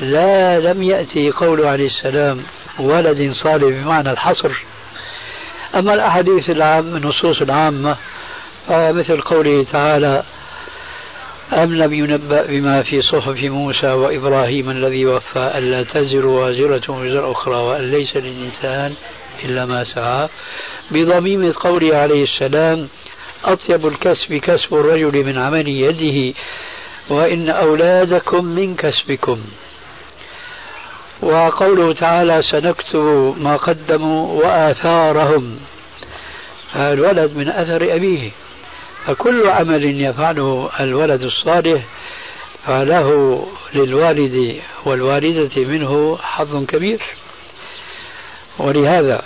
لا لم يأتي قول عليه السلام ولد صالح بمعنى الحصر. أما الأحاديث العامة النصوص العامة فمثل قوله تعالى أم لم ينبأ بما في صحف موسى وإبراهيم الذي وفى ألا تزر وازرة وزر أخرى وأن ليس للإنسان إلا ما سعى. بضميم قوله عليه السلام أطيب الكسب كسب الرجل من عمل يده. وإن أولادكم من كسبكم. وقوله تعالى سنكتب ما قدموا وآثارهم. الولد من أثر أبيه. فكل عمل يفعله الولد الصالح فله للوالد والوالدة منه حظ كبير. ولهذا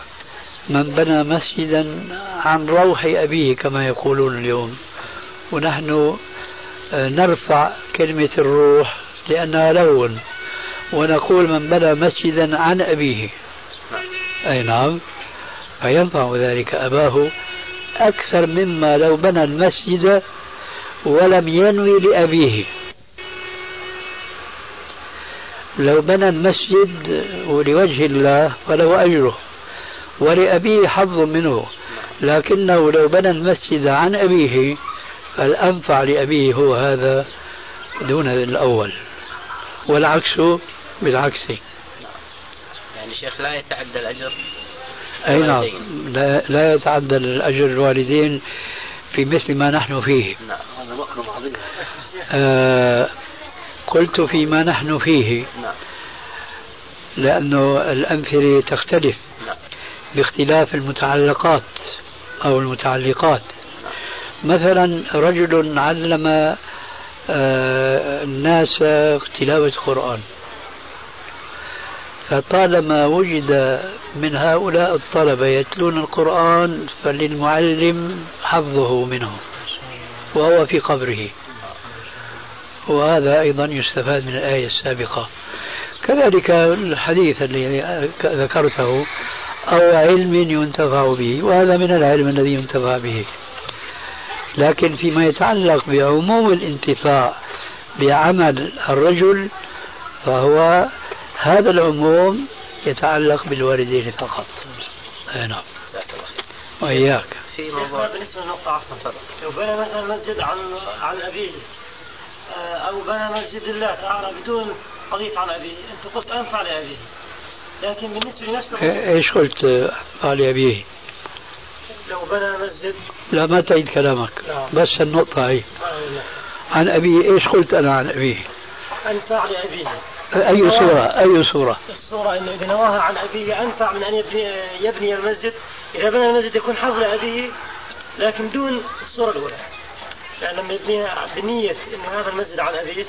من بنى مسجدا عن روح أبيه كما يقولون اليوم. ونحن نرفع كلمة الروح لأنها لون ونقول من بنى مسجدا عن أبيه. أي نعم. فينفع ذلك أباه أكثر مما لو بنى المسجد ولم ينوي لأبيه. لو بنى المسجد ولوجه الله فله أجره ولأبيه حظ منه لكنه لو بنى المسجد عن أبيه فالأنفع لأبيه هو هذا دون الأول والعكس بالعكس. يعني شيخ لا يتعدى الأجر أي نعم لا, لا يتعدى الأجر الوالدين في مثل ما نحن فيه. نعم هذا عظيم. آه قلت فيما نحن فيه نعم. لأنه الأمثلة تختلف نعم. باختلاف المتعلقات أو المتعلقات. مثلا رجل علم آه، الناس تلاوة القرآن فطالما وجد من هؤلاء الطلبة يتلون القرآن فللمعلم حظه منه وهو في قبره. وهذا أيضا يستفاد من الآية السابقة. كذلك الحديث الذي ذكرته أو علم ينتفع به وهذا من العلم الذي ينتفع به. لكن فيما يتعلق بعموم الانتفاع بعمل الرجل فهو هذا العموم يتعلق بالوالدين فقط. أي نعم. وإياك. في موضوع بالنسبة للنقطة عفوا لو بنى مثلا مسجد عن عن أبيه آه، أو بنى مسجد الله تعالى بدون قضية عن أبيه أنت قلت أنفع لأبيه لكن بالنسبة لنفس إيش قلت؟ أنفع لأبيه؟ لو بنى مسجد. لا ما تعيد كلامك. نعم. بس النقطة هي. عن أبيه إيش قلت أنا عن أبيه؟ أنفع لأبيه. أي صورة؟ أي صورة؟ الصورة أنه إذا نواها عن أبيه أنفع من أن يبني, يبني المسجد. إذا بنى المسجد يكون حظ لأبيه لكن دون الصورة الأولى. يعني لما يبنيها بنية أن هذا المسجد عن أبيه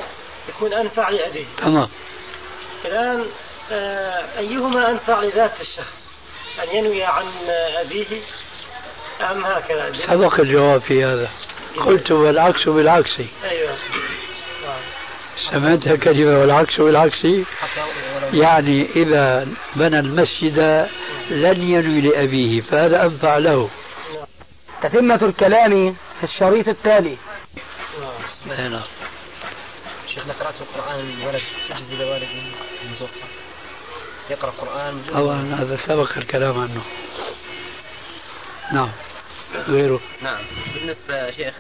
يكون أنفع لأبيه. تمام. الآن آه، أيهما أنفع لذات الشخص؟ أن ينوي عن أبيه أم هكذا؟ سبق الجواب في هذا. قلت والعكس بالعكس. أيوه. سمعتها كلمة والعكس بالعكس. يعني إذا بنى المسجد لن ينوي لأبيه فهذا أنفع له. تتمة الكلام في الشريط التالي. نعم. شيخنا قرأت القرآن الولد تجزي لوالده المتوفى يقرأ القرآن. طبعا هذا سبق الكلام عنه. نعم. غيره. نعم. بالنسبة شيخ